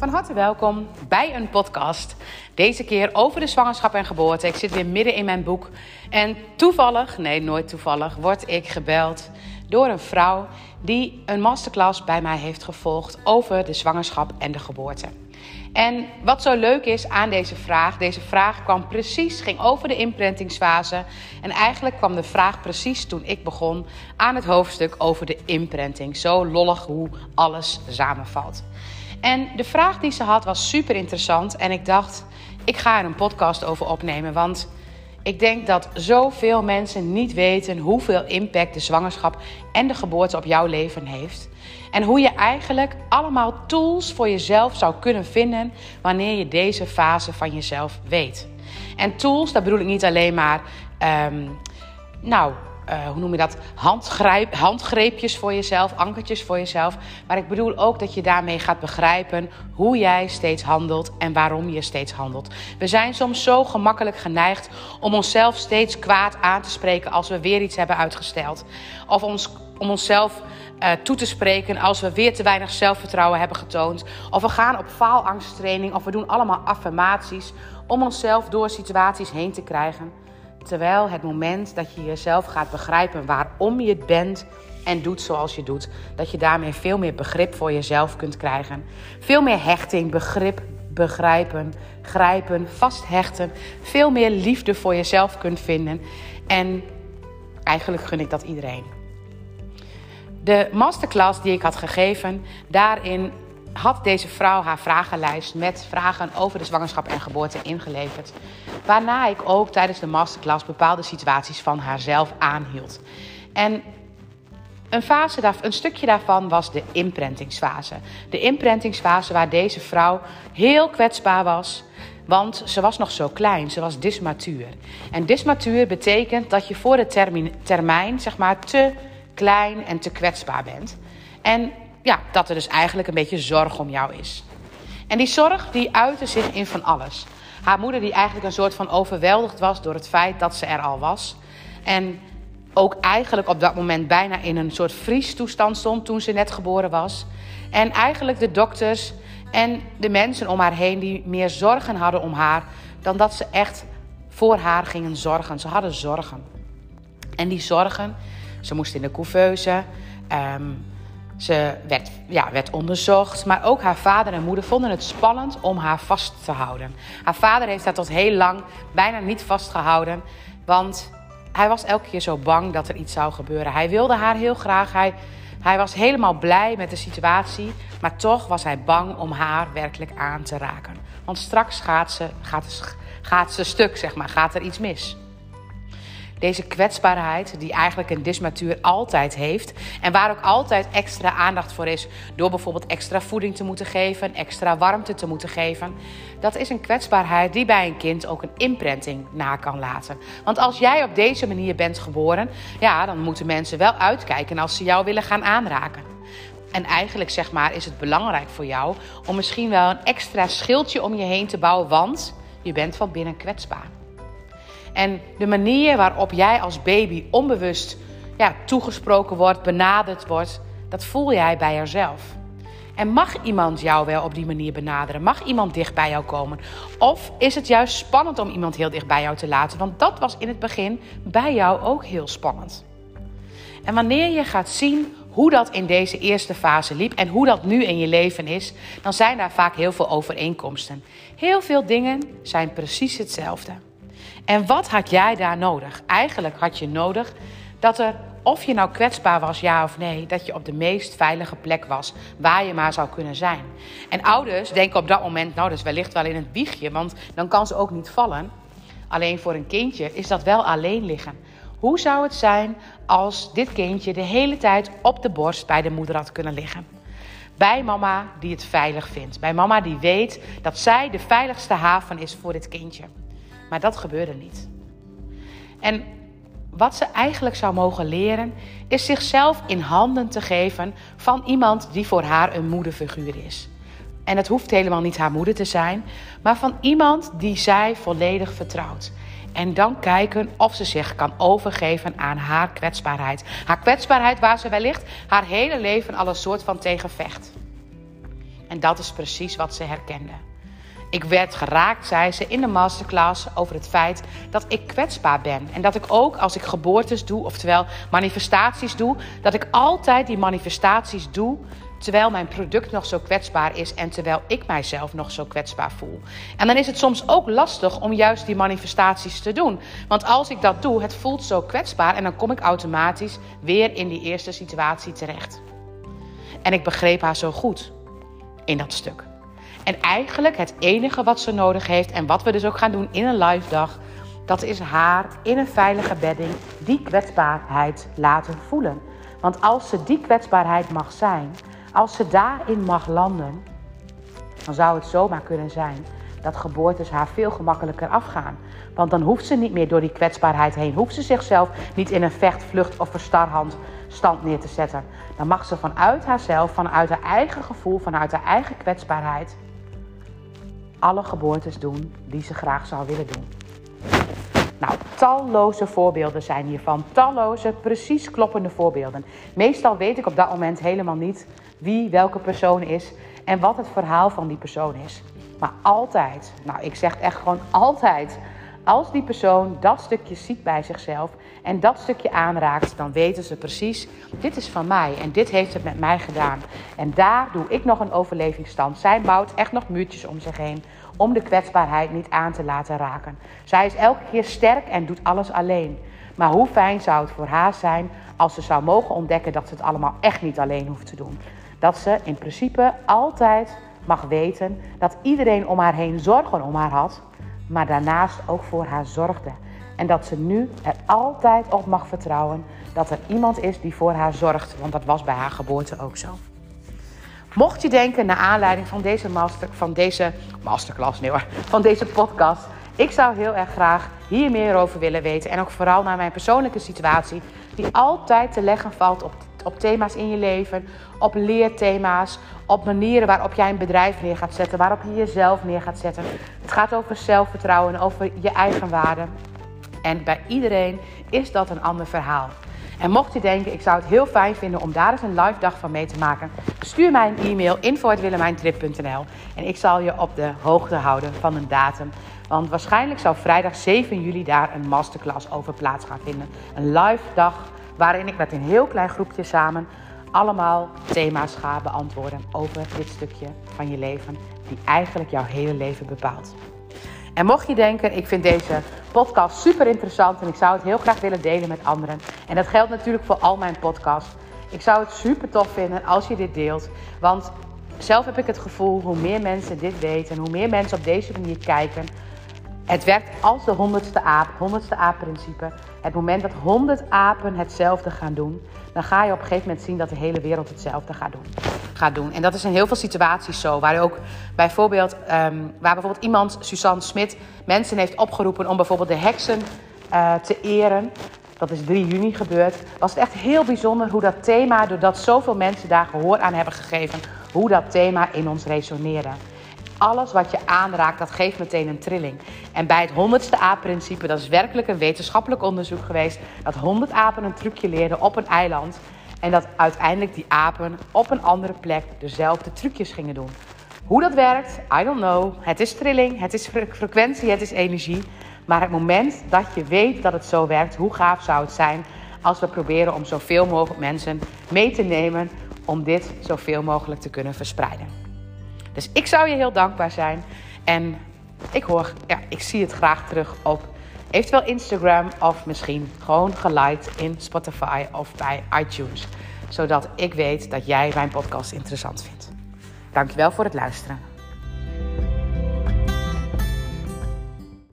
Van harte welkom bij een podcast. Deze keer over de zwangerschap en geboorte. Ik zit weer midden in mijn boek. En toevallig, nee nooit toevallig, word ik gebeld door een vrouw die een masterclass bij mij heeft gevolgd over de zwangerschap en de geboorte. En wat zo leuk is aan deze vraag, deze vraag kwam precies, ging over de imprintingsfase. En eigenlijk kwam de vraag precies toen ik begon aan het hoofdstuk over de imprinting. Zo lollig hoe alles samenvalt. En de vraag die ze had was super interessant. En ik dacht, ik ga er een podcast over opnemen. Want ik denk dat zoveel mensen niet weten hoeveel impact de zwangerschap en de geboorte op jouw leven heeft. En hoe je eigenlijk allemaal tools voor jezelf zou kunnen vinden wanneer je deze fase van jezelf weet. En tools, daar bedoel ik niet alleen maar, um, nou, uh, hoe noem je dat? Handgrijp, handgreepjes voor jezelf, ankertjes voor jezelf. Maar ik bedoel ook dat je daarmee gaat begrijpen hoe jij steeds handelt en waarom je steeds handelt. We zijn soms zo gemakkelijk geneigd om onszelf steeds kwaad aan te spreken als we weer iets hebben uitgesteld. Of om onszelf uh, toe te spreken als we weer te weinig zelfvertrouwen hebben getoond. Of we gaan op faalangsttraining of we doen allemaal affirmaties om onszelf door situaties heen te krijgen. Terwijl het moment dat je jezelf gaat begrijpen waarom je het bent en doet zoals je doet, dat je daarmee veel meer begrip voor jezelf kunt krijgen. Veel meer hechting, begrip, begrijpen, grijpen, vasthechten. Veel meer liefde voor jezelf kunt vinden. En eigenlijk gun ik dat iedereen. De masterclass die ik had gegeven, daarin had deze vrouw haar vragenlijst met vragen over de zwangerschap en geboorte ingeleverd. Waarna ik ook tijdens de masterclass bepaalde situaties van haarzelf aanhield. En een, fase, een stukje daarvan was de imprintingsfase. De imprintingsfase waar deze vrouw heel kwetsbaar was. Want ze was nog zo klein, ze was dismatuur. En dismatuur betekent dat je voor de termijn zeg maar, te klein en te kwetsbaar bent. En ja, dat er dus eigenlijk een beetje zorg om jou is. En die zorg die uitte zich in van alles. Haar moeder die eigenlijk een soort van overweldigd was door het feit dat ze er al was. En ook eigenlijk op dat moment bijna in een soort vriestoestand stond toen ze net geboren was. En eigenlijk de dokters en de mensen om haar heen die meer zorgen hadden om haar dan dat ze echt voor haar gingen zorgen. Ze hadden zorgen. En die zorgen, ze moest in de couveuse. Um, ze werd, ja, werd onderzocht, maar ook haar vader en moeder vonden het spannend om haar vast te houden. Haar vader heeft haar tot heel lang bijna niet vastgehouden, want hij was elke keer zo bang dat er iets zou gebeuren. Hij wilde haar heel graag, hij, hij was helemaal blij met de situatie, maar toch was hij bang om haar werkelijk aan te raken. Want straks gaat ze, gaat, gaat ze stuk, zeg maar, gaat er iets mis. Deze kwetsbaarheid, die eigenlijk een dismatuur altijd heeft. En waar ook altijd extra aandacht voor is. Door bijvoorbeeld extra voeding te moeten geven, extra warmte te moeten geven. Dat is een kwetsbaarheid die bij een kind ook een imprinting na kan laten. Want als jij op deze manier bent geboren, ja, dan moeten mensen wel uitkijken als ze jou willen gaan aanraken. En eigenlijk zeg maar is het belangrijk voor jou om misschien wel een extra schildje om je heen te bouwen, want je bent van binnen kwetsbaar. En de manier waarop jij als baby onbewust ja, toegesproken wordt, benaderd wordt, dat voel jij bij jezelf. En mag iemand jou wel op die manier benaderen? Mag iemand dicht bij jou komen? Of is het juist spannend om iemand heel dicht bij jou te laten? Want dat was in het begin bij jou ook heel spannend. En wanneer je gaat zien hoe dat in deze eerste fase liep en hoe dat nu in je leven is, dan zijn daar vaak heel veel overeenkomsten. Heel veel dingen zijn precies hetzelfde. En wat had jij daar nodig? Eigenlijk had je nodig dat er, of je nou kwetsbaar was, ja of nee, dat je op de meest veilige plek was waar je maar zou kunnen zijn. En ouders denken op dat moment, nou, dat is wellicht wel in het wiegje, want dan kan ze ook niet vallen. Alleen voor een kindje is dat wel alleen liggen. Hoe zou het zijn als dit kindje de hele tijd op de borst bij de moeder had kunnen liggen? Bij mama die het veilig vindt. Bij mama die weet dat zij de veiligste haven is voor dit kindje. Maar dat gebeurde niet. En wat ze eigenlijk zou mogen leren, is zichzelf in handen te geven van iemand die voor haar een moederfiguur is. En het hoeft helemaal niet haar moeder te zijn, maar van iemand die zij volledig vertrouwt. En dan kijken of ze zich kan overgeven aan haar kwetsbaarheid. Haar kwetsbaarheid waar ze wellicht haar hele leven al een soort van tegen vecht. En dat is precies wat ze herkende. Ik werd geraakt, zei ze in de masterclass, over het feit dat ik kwetsbaar ben. En dat ik ook als ik geboortes doe, oftewel manifestaties doe, dat ik altijd die manifestaties doe terwijl mijn product nog zo kwetsbaar is en terwijl ik mijzelf nog zo kwetsbaar voel. En dan is het soms ook lastig om juist die manifestaties te doen. Want als ik dat doe, het voelt zo kwetsbaar en dan kom ik automatisch weer in die eerste situatie terecht. En ik begreep haar zo goed in dat stuk. En eigenlijk het enige wat ze nodig heeft en wat we dus ook gaan doen in een live dag, dat is haar in een veilige bedding die kwetsbaarheid laten voelen. Want als ze die kwetsbaarheid mag zijn, als ze daarin mag landen, dan zou het zomaar kunnen zijn dat geboortes haar veel gemakkelijker afgaan. Want dan hoeft ze niet meer door die kwetsbaarheid heen. Hoeft ze zichzelf niet in een vecht, vlucht of verstarhand stand neer te zetten. Dan mag ze vanuit haarzelf, vanuit haar eigen gevoel, vanuit haar eigen kwetsbaarheid alle geboortes doen die ze graag zou willen doen. Nou, talloze voorbeelden zijn hiervan. Talloze, precies kloppende voorbeelden. Meestal weet ik op dat moment helemaal niet wie welke persoon is en wat het verhaal van die persoon is. Maar altijd, nou ik zeg echt gewoon altijd, als die persoon dat stukje ziet bij zichzelf en dat stukje aanraakt, dan weten ze precies, dit is van mij en dit heeft het met mij gedaan. En daar doe ik nog een overlevingsstand. Zij bouwt echt nog muurtjes om zich heen om de kwetsbaarheid niet aan te laten raken. Zij is elke keer sterk en doet alles alleen. Maar hoe fijn zou het voor haar zijn als ze zou mogen ontdekken dat ze het allemaal echt niet alleen hoeft te doen. Dat ze in principe altijd mag weten dat iedereen om haar heen zorgen om haar had, maar daarnaast ook voor haar zorgde. En dat ze nu er altijd op mag vertrouwen dat er iemand is die voor haar zorgt, want dat was bij haar geboorte ook zo. Mocht je denken naar aanleiding van deze, master, van deze masterclass, nee hoor, van deze podcast, ik zou heel erg graag hier meer over willen weten. En ook vooral naar mijn persoonlijke situatie, die altijd te leggen valt op, op thema's in je leven, op leerthema's, op manieren waarop jij een bedrijf neer gaat zetten, waarop je jezelf neer gaat zetten. Het gaat over zelfvertrouwen, over je eigen waarde. En bij iedereen is dat een ander verhaal. En mocht je denken, ik zou het heel fijn vinden om daar eens een live dag van mee te maken, stuur mij een e-mail info.willemijntrip.nl en ik zal je op de hoogte houden van een datum. Want waarschijnlijk zou vrijdag 7 juli daar een masterclass over plaats gaan vinden. Een live dag waarin ik met een heel klein groepje samen allemaal thema's ga beantwoorden over dit stukje van je leven, die eigenlijk jouw hele leven bepaalt. En mocht je denken, ik vind deze podcast super interessant en ik zou het heel graag willen delen met anderen. En dat geldt natuurlijk voor al mijn podcasts. Ik zou het super tof vinden als je dit deelt. Want zelf heb ik het gevoel, hoe meer mensen dit weten, hoe meer mensen op deze manier kijken. Het werkt als de honderdste aap, honderdste aap-principe. Het moment dat honderd apen hetzelfde gaan doen, dan ga je op een gegeven moment zien dat de hele wereld hetzelfde gaat doen. Gaat doen. En dat is in heel veel situaties zo. Waar ook bijvoorbeeld, um, waar bijvoorbeeld iemand, Suzanne Smit, mensen heeft opgeroepen om bijvoorbeeld de heksen uh, te eren. Dat is 3 juni gebeurd. Was het echt heel bijzonder hoe dat thema, doordat zoveel mensen daar gehoor aan hebben gegeven, hoe dat thema in ons resoneerde alles wat je aanraakt, dat geeft meteen een trilling. En bij het honderdste aap-principe, dat is werkelijk een wetenschappelijk onderzoek geweest, dat honderd apen een trucje leerden op een eiland. En dat uiteindelijk die apen op een andere plek dezelfde trucjes gingen doen. Hoe dat werkt, I don't know. Het is trilling, het is frequentie, het is energie. Maar het moment dat je weet dat het zo werkt, hoe gaaf zou het zijn als we proberen om zoveel mogelijk mensen mee te nemen om dit zoveel mogelijk te kunnen verspreiden. Dus ik zou je heel dankbaar zijn. En ik hoor, ja, ik zie het graag terug op eventueel Instagram of misschien gewoon geliked in Spotify of bij iTunes. Zodat ik weet dat jij mijn podcast interessant vindt. Dankjewel voor het luisteren.